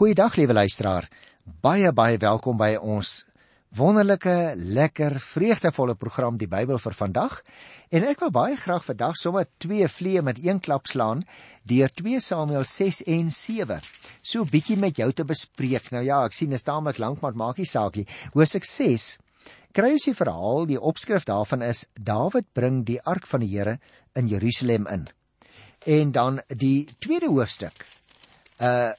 Goeiedag liewe luisteraar. Baie baie welkom by ons wonderlike, lekker, vreugdevolle program Die Bybel vir vandag. En ek wil baie graag vandag sommer twee vliee met een klap slaan deur 2 Samuel 6 en 7. So 'n bietjie met jou te bespreek. Nou ja, ek sien dit is taamlik lank, maar maak nie saak nie. Hoofstuk 6 kry ons die verhaal, die opskrif daarvan is Dawid bring die ark van die Here in Jerusalem in. En dan die tweede hoofstuk. Uh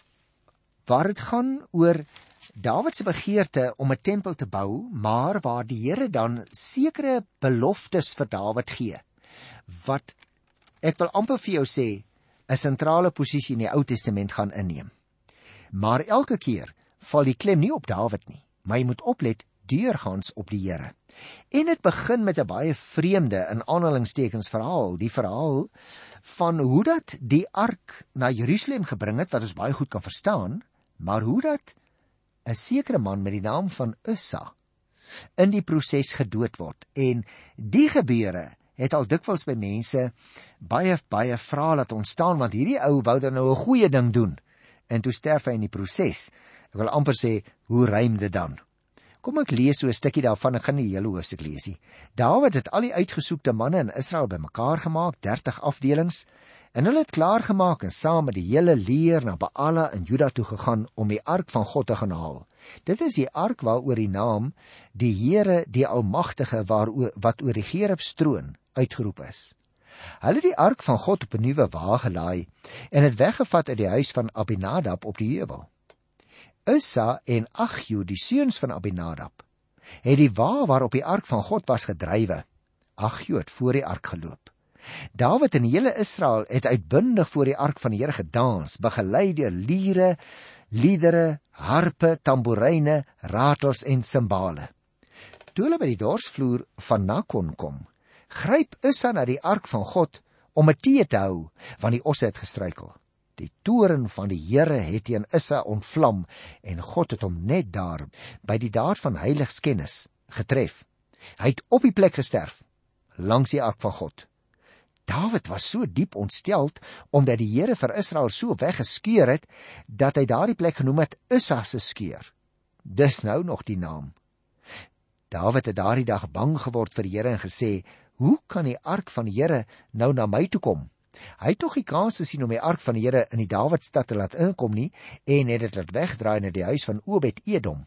waar dit gaan oor Dawid se begeerte om 'n tempel te bou, maar waar die Here dan sekere beloftes vir Dawid gee wat ek wil amper vir jou sê 'n sentrale posisie in die Ou Testament gaan inneem. Maar elke keer val die klem nie op Dawid nie, maar jy moet oplet deurgaans op die Here. En dit begin met 'n baie vreemde in aanhalingstekens verhaal, die verhaal van hoe dat die ark na Jerusalem gebring het wat ons baie goed kan verstaan, maar hoe dat 'n sekere man met die naam van Ussa in die proses gedood word. En die gebeure het al dikwels by mense baie baie vrae laat ontstaan want hierdie ou wou dan nou 'n goeie ding doen. En toe sterf hy in die proses ek wil amper sê hoe rym dit dan kom ek lees so 'n stukkie daarvan ek gaan nie die hele hoofstuk lees nie Dawid het al die uitgesoekte manne in Israel bymekaar gemaak 30 afdelings En hulle het klaar gemaak en saam met die hele leer na Baala in Juda toe gegaan om die ark van God te gaan haal. Dit is die ark waaroor die naam die Here die Almagtige waaroor wat oor die Gerub stroon uitgeroep is. Hulle het die ark van God op 'n nuwe wa gelaai en dit weggevat uit die huis van Abinadab op die heuwel. Ussa en Agju, die seuns van Abinadab, het die wa waarop die ark van God was gedrywe. Agju het voor die ark geloop. Dawid en hele Israel het uitbundig voor die ark van die Here gedans, begelei deur liere, liedere, harpe, tamboeryne, ratels en simbale. Toe hulle by die dorsvloer van Nakon kom, gryp Ussa na die ark van God om 'n tee te hou, want die osse het gestruikel. Die toren van die Here het teen Ussa ontvlam en God het hom net daar by die daad van heiligskennis getref. Hy het op die plek gesterf langs die ark van God. Dawid was so diep ontsteld omdat die Here vir Israel so weggeskeur het dat hy daardie plek genoem het Ussa se skeur. Dis nou nog die naam. Dawid het daardie dag bang geword vir die Here en gesê: "Hoe kan die ark van die Here nou na my toe kom?" Hy het tog die kans gesien om die ark van die Here in die Dawidstad te laat inkom nie en het dit laat wegdraai na die huis van Obed-Edom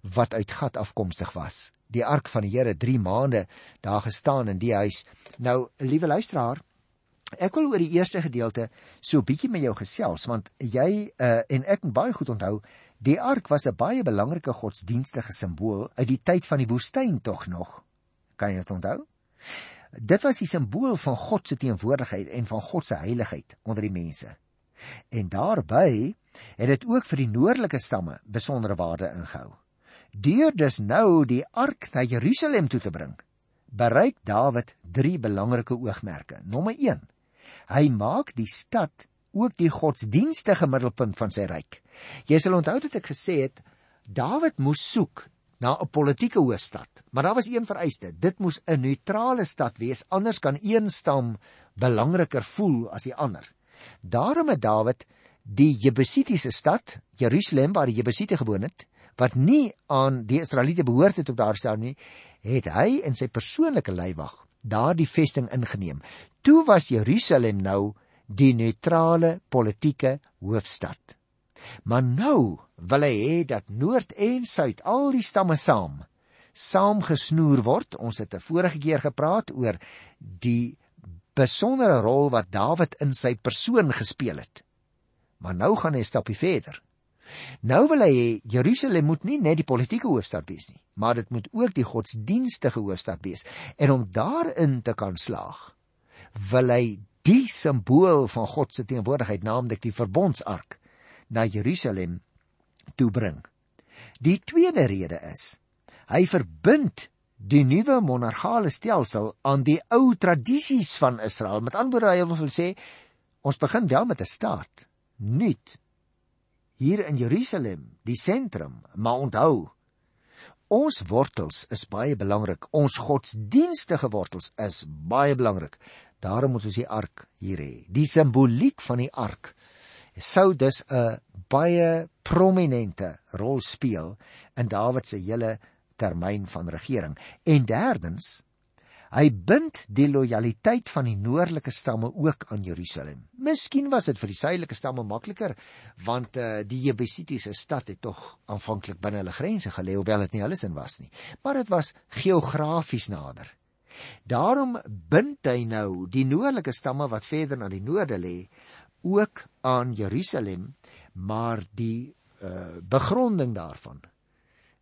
wat uit Gat afkomstig was. Die ark van die Here 3 maande daar gestaan in die huis. Nou, liewe luisteraar, ek wil oor die eerste gedeelte so 'n bietjie met jou gesels want jy uh, en ek moet baie goed onthou, die ark was 'n baie belangrike godsdienstige simbool uit die tyd van die woestyn tog nog. Kan jy dit onthou? Dit was die simbool van God se teenwoordigheid en van God se heiligheid onder die mense. En daarbey het dit ook vir die noordelike stamme besondere waarde ingehou. Deur dus nou die ark na Jerusalem toe te bring, bereik Dawid drie belangrike oogmerke. Nommer 1. Hy maak die stad ook die godsdienstige middelpunt van sy ryk. Jy sal onthou dat ek gesê het Dawid moes soek na 'n politieke hoofstad, maar daar was een vereiste. Dit moes 'n neutrale stad wees, anders kan een stam belangriker voel as die ander. Daarom het Dawid die Jebusitiese stad, Jerusalem waar die Jebusiete gewoon het, wat nie aan die Israeliete behoort het op daar staan nie, het hy in sy persoonlike leiwag daardie vesting ingeneem. Toe was Jerusalem nou die neutrale politieke hoofstad. Maar nou wil hy hê dat noord en suid, al die stamme saam, saamgesnoer word. Ons het 'n vorige keer gepraat oor die besondere rol wat Dawid in sy persoon gespeel het. Maar nou gaan hy 'n stapie verder. Nou wil hy Jerusalem moet nie net die politieke hoofstad wees nie, maar dit moet ook die godsdienstige hoofstad wees. En om daarin te kan slaag, wil hy die simbool van God se teenwoordigheid, naamlik die verbondsark, na Jerusalem toe bring. Die tweede rede is hy verbind die nuwe monargale stelsel aan die ou tradisies van Israel. Met ander woorde, hy wil sê ons begin wel met 'n staat, nuut hier in Jerusalem, die sentrum, maar onthou, ons wortels is baie belangrik. Ons godsdienstige wortels is baie belangrik. Daarom moet ons die ark hier hê. Die simboliek van die ark sou dus 'n baie prominente rol speel in Dawid se hele termyn van regering. En derdens, hy bind die lojaliteit van die noordelike stamme ook aan Jerusalem. Miskien was dit vir die suidelike stamme makliker want uh, die Jebusitiese stad het tog aanvanklik binne hulle grense gelê hoewel dit nie hulle sin was nie, maar dit was geografies nader. Daarom bind hy nou die noordelike stamme wat verder na die noorde lê ook aan Jerusalem, maar die uh, begronding daarvan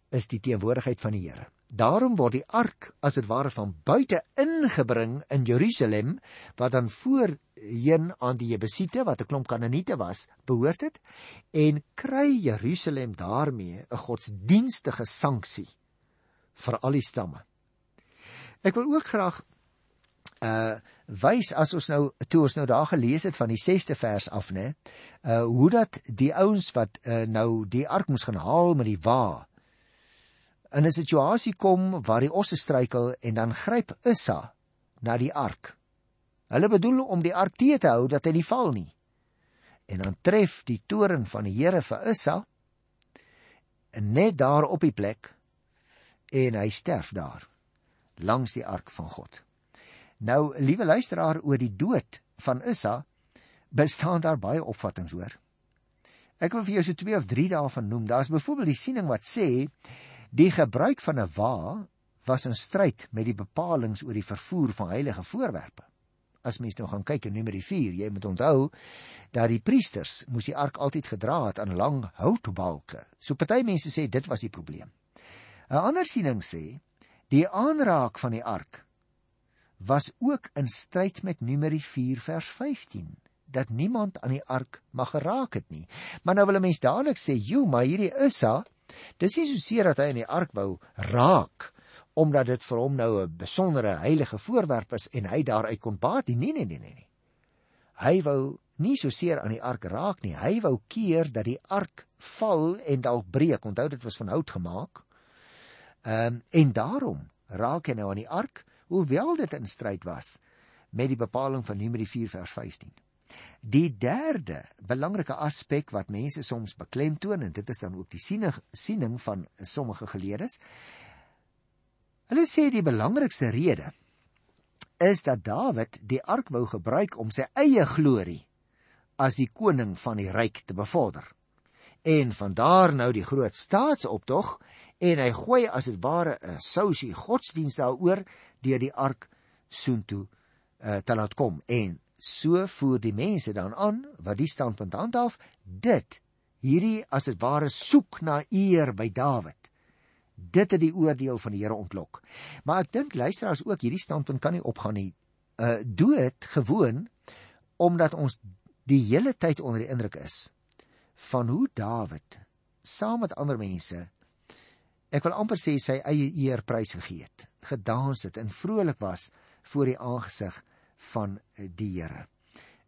is die teenwoordigheid van die Here. Daarom word die ark as dit ware van buite ingebring in Jerusalem wat dan voorheen aan die Jebusite wat 'n klomp Kanaaniete was, behoort het en kry Jerusalem daarmee 'n godsdienstige sanksie vir al die stamme. Ek wil ook graag uh wys as ons nou toe ons nou daar gelees het van die 6ste vers af nê uh hoe dat die ouens wat uh, nou die ark moes gaan haal met die wa in 'n situasie kom waar die osse struikel en dan gryp Issa na die ark. Hulle bedoel om die ark te hou dat hy nie val nie. En dan tref die toren van die Here vir Issa net daar op die plek en hy sterf daar langs die ark van God. Nou, liewe luisteraar, oor die dood van Issa bestaan daar baie opvattinge hoor. Ek wil vir jou so 2 of 3 daarvan noem. Daar's byvoorbeeld die siening wat sê die gebruik van 'n wa was in stryd met die bepalinge oor die vervoer van heilige voorwerpe. As mens nou gaan kyk in Numeri 4, jy moet onthou dat die priesters moes die ark altyd gedra het aan lang houtbalke. So party mense sê dit was die probleem. 'n Ander siening sê die aanraak van die ark was ook in stryd met Numeri 4 vers 15 dat niemand aan die ark mag geraak het nie. Maar nou wil 'n mens dadelik sê, "Jo, maar hierdie Issa, dis nie so seer dat hy aan die ark wou raak omdat dit vir hom nou 'n besondere heilige voorwerp is en hy daaruit kon baat nie. Nee, nee, nee, nee. Hy wou nie so seer aan die ark raak nie. Hy wou keer dat die ark val en dalk breek. Onthou dit was van hout gemaak. Ehm um, en daarom raak hy nou aan die ark hoewel dit in stryd was met die bepaling van Numeri 4 vers 15. Die derde belangrike aspek wat mense soms beklemtoon en dit is dan ook die siening siening van sommige geleerdes. Hulle sê die belangrikste rede is dat Dawid die ark wou gebruik om sy eie glorie as die koning van die ryk te bevorder. En van daar nou die groot staatsoptog en hy gooi as dit ware 'n sousie godsdienst daaroor deur die ark soontoe uh, te laat kom. En so voer die mense dan aan wat die standpunt handhaaf dit hierdie as dit ware soek na eer by Dawid. Dit het die oordeel van die Here ontlok. Maar ek dink luisteraars ook hierdie standpunt kan nie opgaan nie. Uh dood gewoon omdat ons die hele tyd onder die indruk is van hoe Dawid saam met ander mense ek wil amper sê sy eie eer prys gegee het gedans het en vrolik was voor die aangesig van die Here.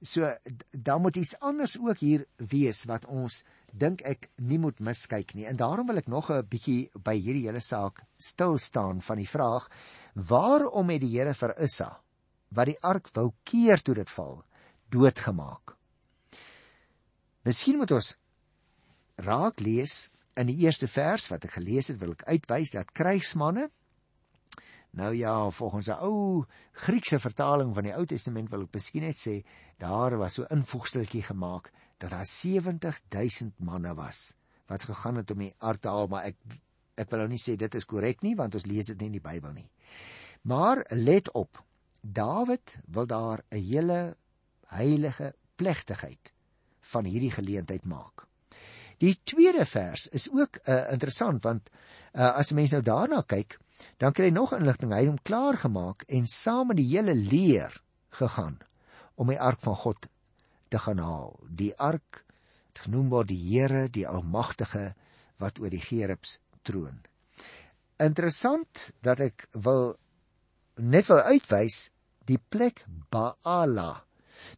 So dan moet iets anders ook hier wees wat ons dink ek nie moet miskyk nie. En daarom wil ek nog 'n bietjie by hierdie hele saak stil staan van die vraag: Waarom het die Here vir Issa wat die ark wou keer toe dit val, doodgemaak? Miskien moet ons raak lees in die eerste vers wat ek gelees het, wil ek uitwys dat krygsmanne Nou ja, volgens 'n ou Griekse vertaling van die Ou Testament wil ek miskien net sê daar was so 'n invoegsteltjie gemaak dat daar 70000 manne was wat gegaan het om die ark te haal, maar ek ek wil nou nie sê dit is korrek nie want ons lees dit nie in die Bybel nie. Maar let op. Dawid wil daar 'n hele heilige plegtigheid van hierdie geleentheid maak. Die tweede vers is ook uh, interessant want uh, as 'n mens nou daarna kyk, Dan kry hy nog inligting. Hy het hom klaar gemaak en saam met die hele leer gegaan om die ark van God te gaan haal. Die ark genoem word die Here, die Almagtige wat oor die gerubs troon. Interessant dat ek wil net wil uitwys die plek Baala.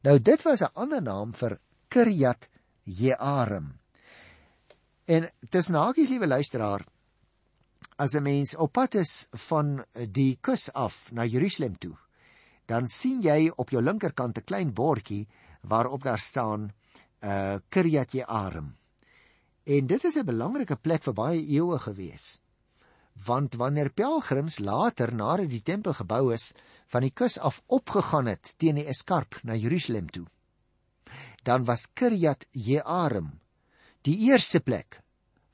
Nou dit was 'n ander naam vir Kirjat Jearim. En tussen hakies liewe luisteraar, as 'n mens op pad is van die kus af na Jerusalem toe, dan sien jy op jou linkerkant 'n klein bordjie waarop daar staan uh Kiryat Jearim. En dit is 'n belangrike plek vir baie eeue gewees. Want wanneer pelgrims later nadat die tempel gebou is, van die kus af opgegaan het teen die eskarp na Jerusalem toe, dan was Kirjat Jearim die eerste plek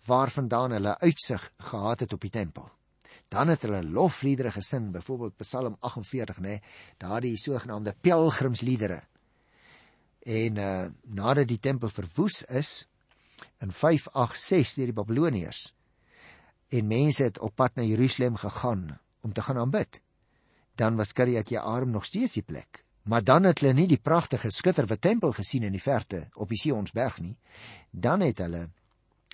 waarvandaan hulle uitsig gehad het op die tempel. Dan het hulle lofliedere gesing, byvoorbeeld Psalm 48, nê, daardie sogenaamde pelgrimsliedere. En uh nadat die tempel verwoes is in 586 deur die Babiloniërs en mense het op pad na Jerusalem gegaan om te gaan aanbid, dan was Kirjat Jearim nog steeds die plek. Maar dan het hulle nie die pragtige skitterwe tempel gesien in die verte op die Sionsberg nie. Dan het hulle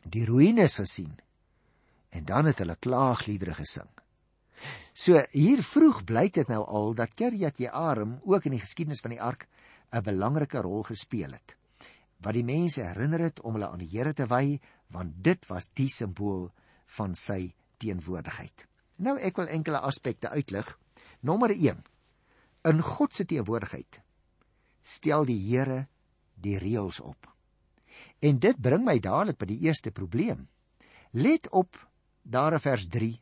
die ruïnes gesien en dan het hulle klaagliedere gesing. So hier vroeg blyk dit nou al dat Kirjat Jearim ook in die geskiedenis van die ark 'n belangrike rol gespeel het. Wat die mense herinner het om hulle aan die Here te wy, want dit was die simbool van sy teenwoordigheid. Nou ek wil enkele aspekte uitlig. Nommer 1. In God se teenwoordigheid stel die Here die reëls op. En dit bring my dadelik by die eerste probleem. Let op daar in vers 3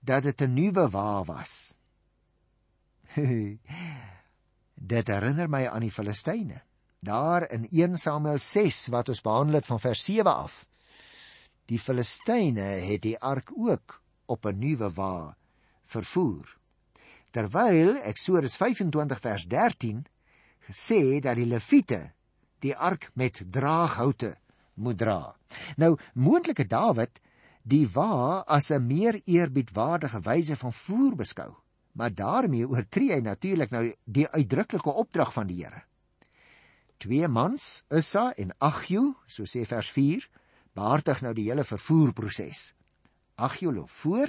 dat dit 'n nuwe wa was. dit herinner my aan die Filistyne. Daar in 1 Samuel 6 wat ons behandel het van vers 7 af. Die Filistyne het die ark ook op 'n nuwe wa vervoer. Terwyl Eksodus 25 vers 13 gesê dat die Lewiete die ark met draaghoute moet dra. Nou moontlik het Dawid die wa as 'n meer eerbiedwaardige wyse van voer beskou, maar daarmee oortree hy natuurlik nou die uitdruklike opdrag van die Here. Twee mans, Issa en Agju, so sê vers 4, behartig nou die hele vervoerproses. Agju loop voor,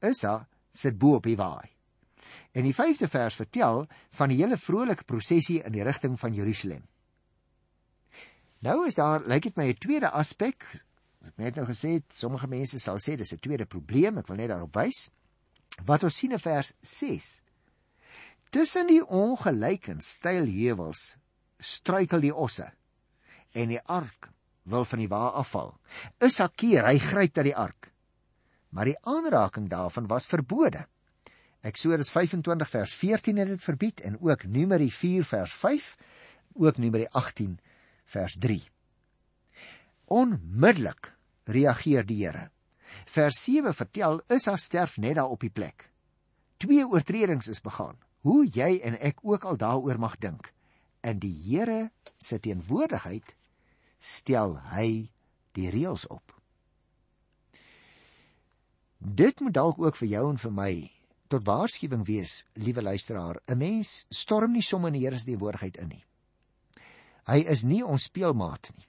Issa sit bo op die waai. En die 5de vers vertel van die hele vrolike prosesie in die rigting van Jerusalem. Nou is daar, lyk dit my 'n tweede aspek As ek net nou gesê het, sommige mense sal sê dis 'n tweede probleem, ek wil net daarop wys. Wat ons sien in vers 6. Tussen die ongelyke en styl heuwels struikel die osse en die ark wil van die wa afval. Isakeer, hy gryp dat die ark. Maar die aanraking daarvan was verbode. Eksodus 25 vers 14 het dit verbied en ook Numeri 4 vers 5, ook Numeri 18 vers 3. Onmiddellik reageer die Here. Vers 7 vertel is haar sterf net daar op die plek. Twee oortredings is begaan. Hoe jy en ek ook al daaroor mag dink. In die Here se teenwoordigheid stel hy die reëls op. Dit moet dalk ook vir jou en vir my tot waarskuwing wees, liewe luisteraar. 'n Mens storm nie sommer in die Here se teenwoordigheid in nie. Hy is nie ons speelmaat nie.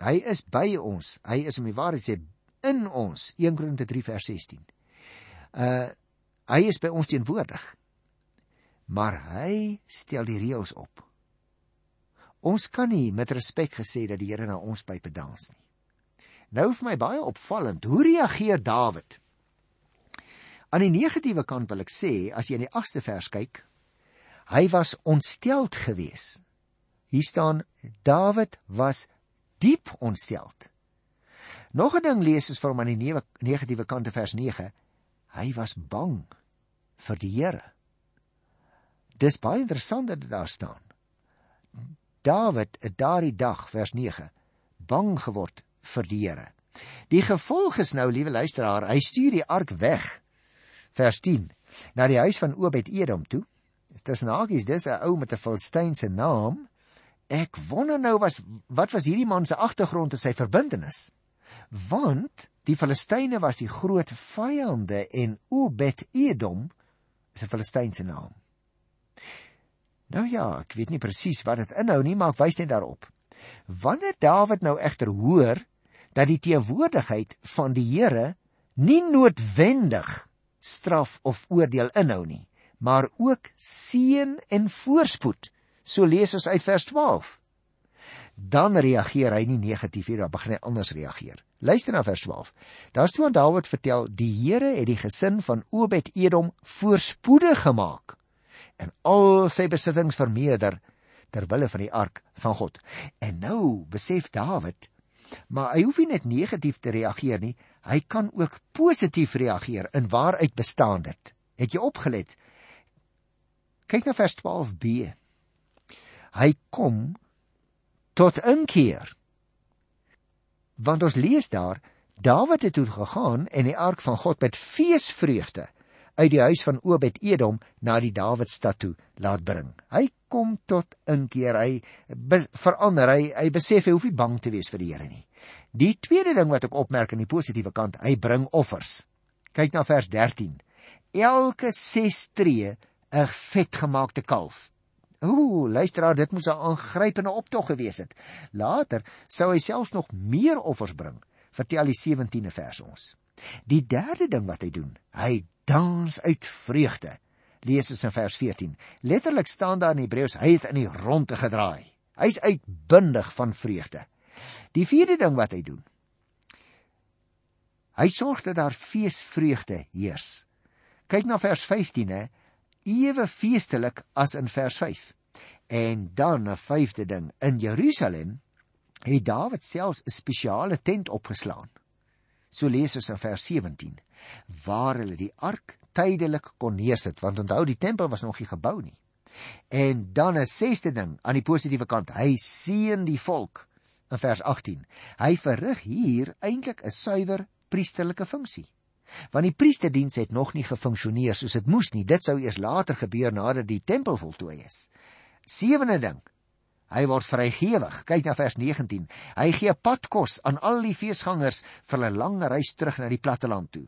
Hy is by ons. Hy is om die waarheid sê in ons. 1 Korinte 3 vers 16. Uh hy is by ons teenwoordig. Maar hy stel die reëls op. Ons kan nie met respek gesê dat die Here na ons by pedans nie. Nou vir my baie opvallend, hoe reageer Dawid? Aan die negatiewe kant wil ek sê, as jy in die 8ste vers kyk, hy was ontsteld geweest. Hier staan Dawid was diep ontsteld. Nog 'n ding lees ons hom aan die negatiewe kant van vers 9. Hy was bang vir die Here. Dis baie interessant dat dit daar staan. Dawid het daardie dag vers 9 bang geword vir die Here. Die gevolg is nou, liewe luisteraar, hy stuur die ark weg. Vers 10 na die huis van Obed-Edom toe. Dis nagies, dis 'n ou met 'n Filistynse naam. Ek wonder nou was wat was hierdie man se agtergrond en sy verbintenis? Want die Filistyne was die groot vyande en Obed-Edom is 'n Filistynse naam. Nou ja, ek weet nie presies wat dit inhou nie, maar ek wys net daarop. Wanneer Dawid nou egter hoor dat die teenwoordigheid van die Here nie noodwendig straf of oordeel inhou nie, maar ook seën en voorspoed So lees ons uit vers 12. Dan reageer hy nie negatief hier, dan begin hy anders reageer. Luister na vers 12. Daar's toe aan Dawid vertel, die Here het die gesin van Obed-Edom voorspoedig gemaak en al sy besittings vermeerder ter wille van die ark van God. En nou besef Dawid Maar hy hoef nie net negatief te reageer nie, hy kan ook positief reageer. In waaruit bestaan dit? Het jy opgelet? Kyk na vers 12b. Hy kom tot inkeer. Want ons lees daar Dawid het toe gegaan en die ark van God met feesvreugde uit die huis van Obed-Edom na die Dawidstad toe laat bring. Hy kom tot inkeer. Hy verander. Hy hy besef hy hoef nie bang te wees vir die Here nie. Die tweede ding wat ek opmerk aan die positiewe kant, hy bring offers. Kyk na vers 13. Elke 6 tree 'n vetgemaakte kalf. Ooh, luisteraar, dit moes 'n aangrypende optog gewees het. Later sou hy selfs nog meer offers bring. Vertel die 17de vers ons. Die derde ding wat hy doen, hy dans uit vreugde. Lees ons in vers 14. Letterlik staan daar in Hebreëus, hy het in die ronde gedraai. Hy's uitbundig van vreugde. Die vierde ding wat hy doen, hy sorg dat daar feesvreugde heers. Kyk na vers 15 hè, ewe feestelik as in vers 5. En dan 'n vyfde ding, in Jerusalem het Dawid selfs 'n spesiale tent opgeslaan. So lees ons in vers 17 waar hulle die ark tydelik kon neersit want onthou die tempel was nog nie gebou nie. En dan 'n sesde ding aan die positiewe kant, hy seën die volk in vers 18. Hy verrig hier eintlik 'n suiwer priesterlike funksie. Want die priesterdiens het nog nie gefunksioneer soos dit moes nie. Dit sou eers later gebeur nadat die tempel voltooi is. Sewende ding. Hy word vrygewig. Kyk na vers 19. Hy gee padkos aan al die feesgangers vir 'n lang reis terug na die platteland toe.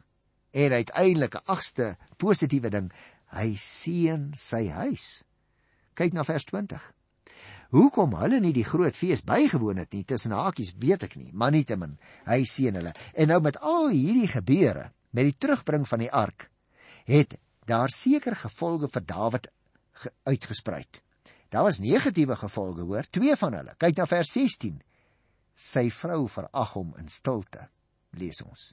En uiteindelik 'n agste positiewe ding, hy seën sy huis. Kyk na vers 20. Hoekom hulle nie die groot fees bygewoon het nie, tussen hakies weet ek nie, maar nietemin, hy sien hulle. En nou met al hierdie gebeure, met die terugbring van die ark, het daar seker gevolge vir Dawid uitgespruit. Daar was negatiewe gevolge, hoor, twee van hulle. Kyk na vers 16. Sy vrou verag hom in stilte, lees ons.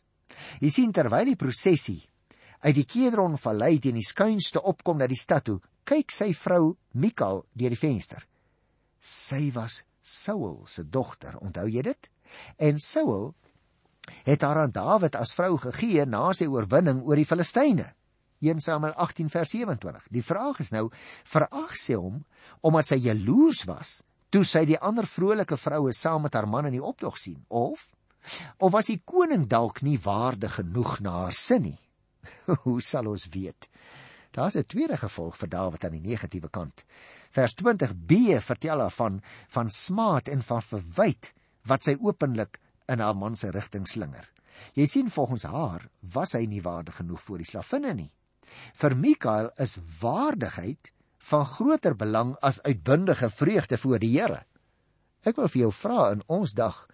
Jy sien terwyl die prosessie uit die Kedron vallei teen die skuinste opkom na die stad toe, kyk sy vrou Mikal deur die venster. Sy was Saul se dogter, onthou jy dit? En Saul het haar aan Dawid as vrou gegee na sy oorwinning oor die Filistyne. 1 Samuel 18 vers 27. Die vraag is nou, verag sy hom omdat sy jaloers was toe sy die ander vrolike vroue saam met haar man in die optog sien of of was die koning dalk nie waardig genoeg na haar sin nie? Hoe sal ons weet? Daar's 'n tweede gevolg vir Dawid aan die negatiewe kant. Vers 20b vertel haar van van smaad en van verwyd wat sy openlik in haar man se rigting slinger. Jy sien volgens haar was hy nie waardig genoeg vir die slavinne nie. Vir Mikael is waardigheid van groter belang as uitbundige vreugde voor die Here. Ek wil vir jou vra in ons dag,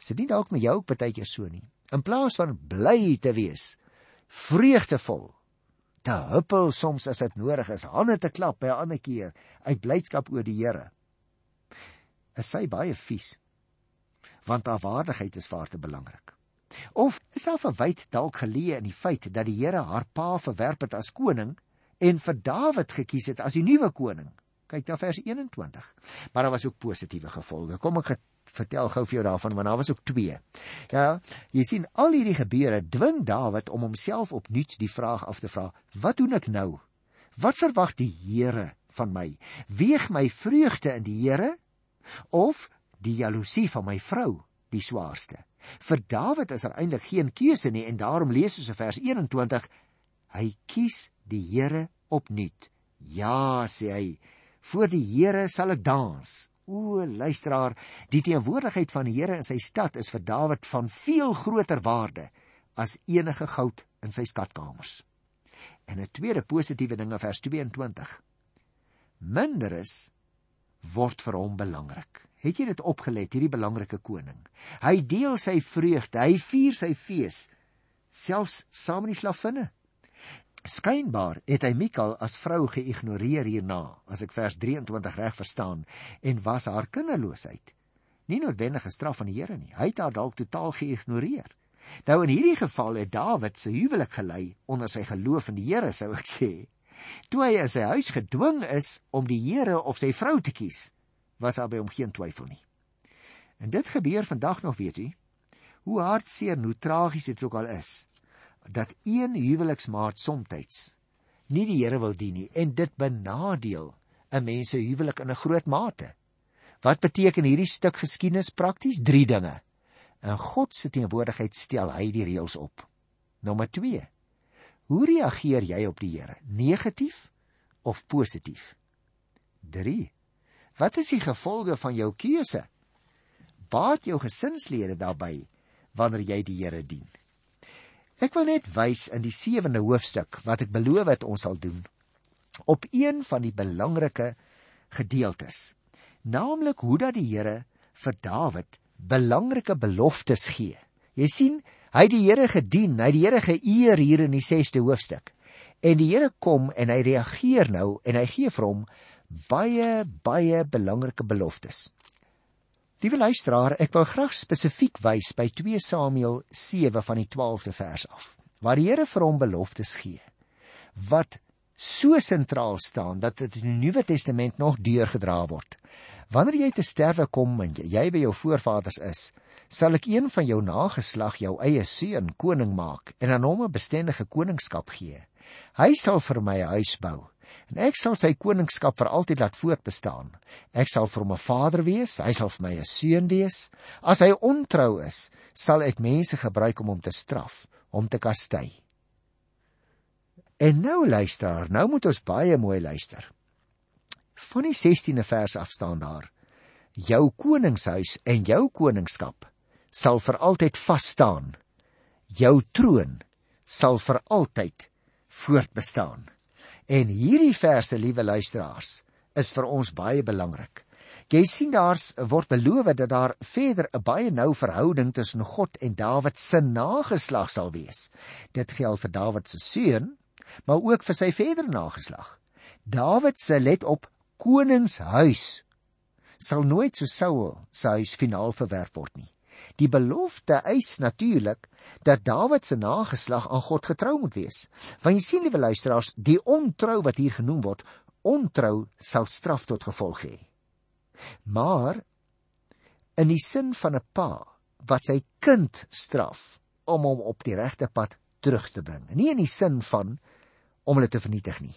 sit nie dalk met jou ook baie keer so nie. In plaas van bly te wees, vreugdevol te huppel soms as dit nodig is, hande te klap by 'n ander keer uit blydskap oor die Here. Is sy baie vies? Want haar waardigheid is vir haar te belangrik. Of is haar verwyd dalk geleë in die feit dat die Here haar pa verwerp het as koning en vir Dawid gekies het as die nuwe koning? Kyk na vers 21. Maar daar was ook positiewe gevolge. Kom ek vertel gou vir jou daarvan want daar was ook twee. Ja, jy sien al hierdie gebeure dwing Dawid om homself opnuut die vraag af te vra: Wat doen ek nou? Wat verwag die Here van my? Weeg my vreugde in die Here of die jaloesie van my vrou die swaarste? Vir Dawid is daar er eintlik geen keuse nie en daarom lees ons in vers 21: Hy kies die Here opnuut. Ja, sê hy, voor die Here sal ek dans O luisteraar, die teenwoordigheid van die Here in sy stad is vir Dawid van veel groter waarde as enige goud in sy skatkamers. En 'n tweede positiewe ding in vers 22. Minder is word vir hom belangrik. Het jy dit opgelet, hierdie belangrike koning? Hy deel sy vreugde, hy vier sy fees selfs saam met die slavinne. Skynbaar het hy Mikal as vrou geïgnoreer hierna, as ek vers 23 reg verstaan, en was haar kinderloosheid nie noodwendige straf van die Here nie. Hy het haar dalk totaal geïgnoreer. Nou in hierdie geval het Dawid se huwelik gelei onder sy geloof in die Here, sou ek sê. Toe hy in sy huis gedwing is om die Here of sy vrou te kies, was daar by hom geen twyfel nie. En dit gebeur vandag nog, weet u? Hoe hartseer en hoe tragies dit ook al is dat een huweliksmaat soms nie die Here wil dien nie en dit benadeel 'n mens se huwelik in 'n groot mate. Wat beteken hierdie stuk geskiedenis prakties? 3 dinge. In God se teenwoordigheid stel hy die reëls op. Nommer 2. Hoe reageer jy op die Here? Negatief of positief? 3. Wat is die gevolge van jou keuse? Baat jou gesinslede daarbey wanneer jy die Here dien? Ek wil net wys in die 7de hoofstuk wat ek beloof het ons sal doen op een van die belangrike gedeeltes. Naamlik hoe dat die Here vir Dawid belangrike beloftes gee. Jy sien, hy het die Here gedien, hy het die Here geëer hier in die 6de hoofstuk. En die Here kom en hy reageer nou en hy gee vir hom baie baie belangrike beloftes. Liewe luisteraar, ek wil graag spesifiek wys by 2 Samuel 7 van die 12de vers af, waar die Here vir hom beloftes gee wat so sentraal staan dat dit in die Nuwe Testament nog deurgedra word. Wanneer jy te sterwe kom en jy by jou voorvaders is, sal ek een van jou nageslag jou eie seun koning maak en aan hom 'n bestendige koningskap gee. Hy sal vir my 'n huis bou en ek sal sy koningskap vir altyd laat voortbestaan. Ek sal vir hom 'n vader wees, hy sal vir my 'n seun wees. As hy ontrou is, sal ek mense gebruik om hom te straf, om te kastei. En nou luister, nou moet ons baie mooi luister. Van die 16de vers af staan daar: Jou koningshuis en jou koningskap sal vir altyd vas staan. Jou troon sal vir altyd voortbestaan. En hierdie verse, liewe luisteraars, is vir ons baie belangrik. Jy sien daar's word beloof dat daar verder 'n baie nou verhouding tussen God en Dawid se nageslag sal wees. Dit geld vir Dawid se seun, maar ook vir sy verdere nageslag. Dawid se let op koningshuis sal nooit so Saul se huis finaal verwerp word nie. Die belofte eis natuurlik dat Dawid se nageslag aan God getrou moet wees. Want jy sien liewe luisteraars, die ontrou wat hier genoem word, ontrou sal straf tot gevolg hê. Maar in die sin van 'n pa wat sy kind straf om hom op die regte pad terug te bring. Nie in die sin van om hulle te vernietig nie.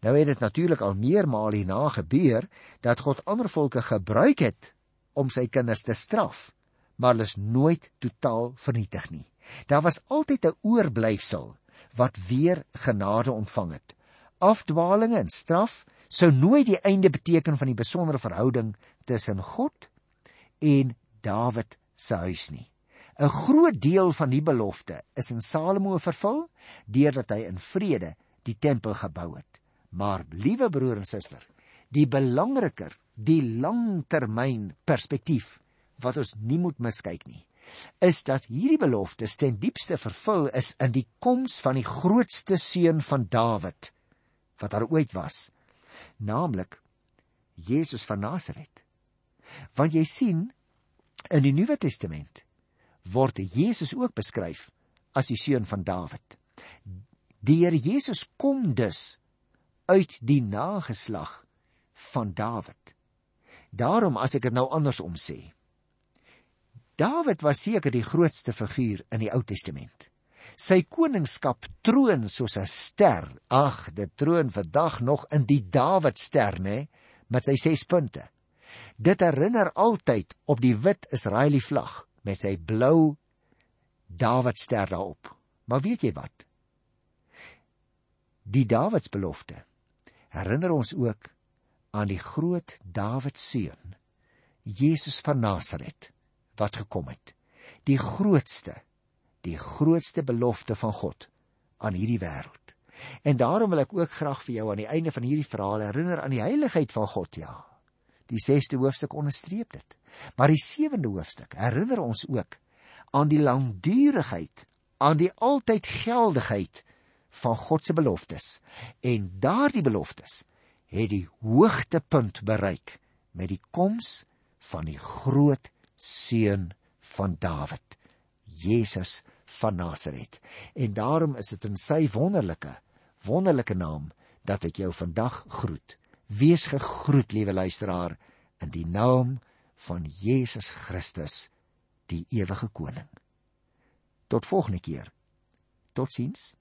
Nou het dit natuurlik al meermaal hierna gebeur dat God ander volke gebruik het om sy kinders te straf, maar hulle is nooit totaal vernietig nie. Daar was altyd 'n oorblyfsel wat weer genade ontvang het. Afdwalinge en straf sou nooit die einde beteken van die besondere verhouding tussen God en Dawid se huis nie. 'n Groot deel van die belofte is in Salomo vervul deurdat hy in vrede die tempel gebou het. Maar liewe broer en suster, die belangriker, die langtermyn perspektief wat ons nie moet miskyk nie, is dat hierdie belofte ten diepste vervul is in die koms van die grootste seun van Dawid wat daar ooit was, naamlik Jesus van Nasaret. Want jy sien in die Nuwe Testament word Jesus ook beskryf as die seun van Dawid. Die Here Jesus kom dus uit die nageslag van Dawid. Daarom as ek dit nou andersom sê. Dawid was seker die grootste figuur in die Ou Testament. Sy koningskap troon soos 'n ster. Ag, dit troon vandag nog in die Dawidster, nê, met sy 6 punte. Dit herinner altyd op die wit Israeliese vlag met sy blou Dawidster daarop. Maar weet jy wat? Die Dawidsbelofte herinner ons ook aan die groot Dawid seun, Jesus van Nasaret wat gekom het. Die grootste, die grootste belofte van God aan hierdie wêreld. En daarom wil ek ook graag vir jou aan die einde van hierdie verhaal herinner aan die heiligheid van God, ja. Die 6ste hoofstuk onderstreep dit. Maar die 7de hoofstuk herinner ons ook aan die langdurigheid, aan die altyd geldigheid van God se beloftes en daardie beloftes het die hoogtepunt bereik met die koms van die groot seun van Dawid Jesus van Nasaret en daarom is dit in sy wonderlike wonderlike naam dat ek jou vandag groet wees gegroet liewe luisteraar in die naam van Jesus Christus, die ewige koning. Tot volgende keer. Totsiens.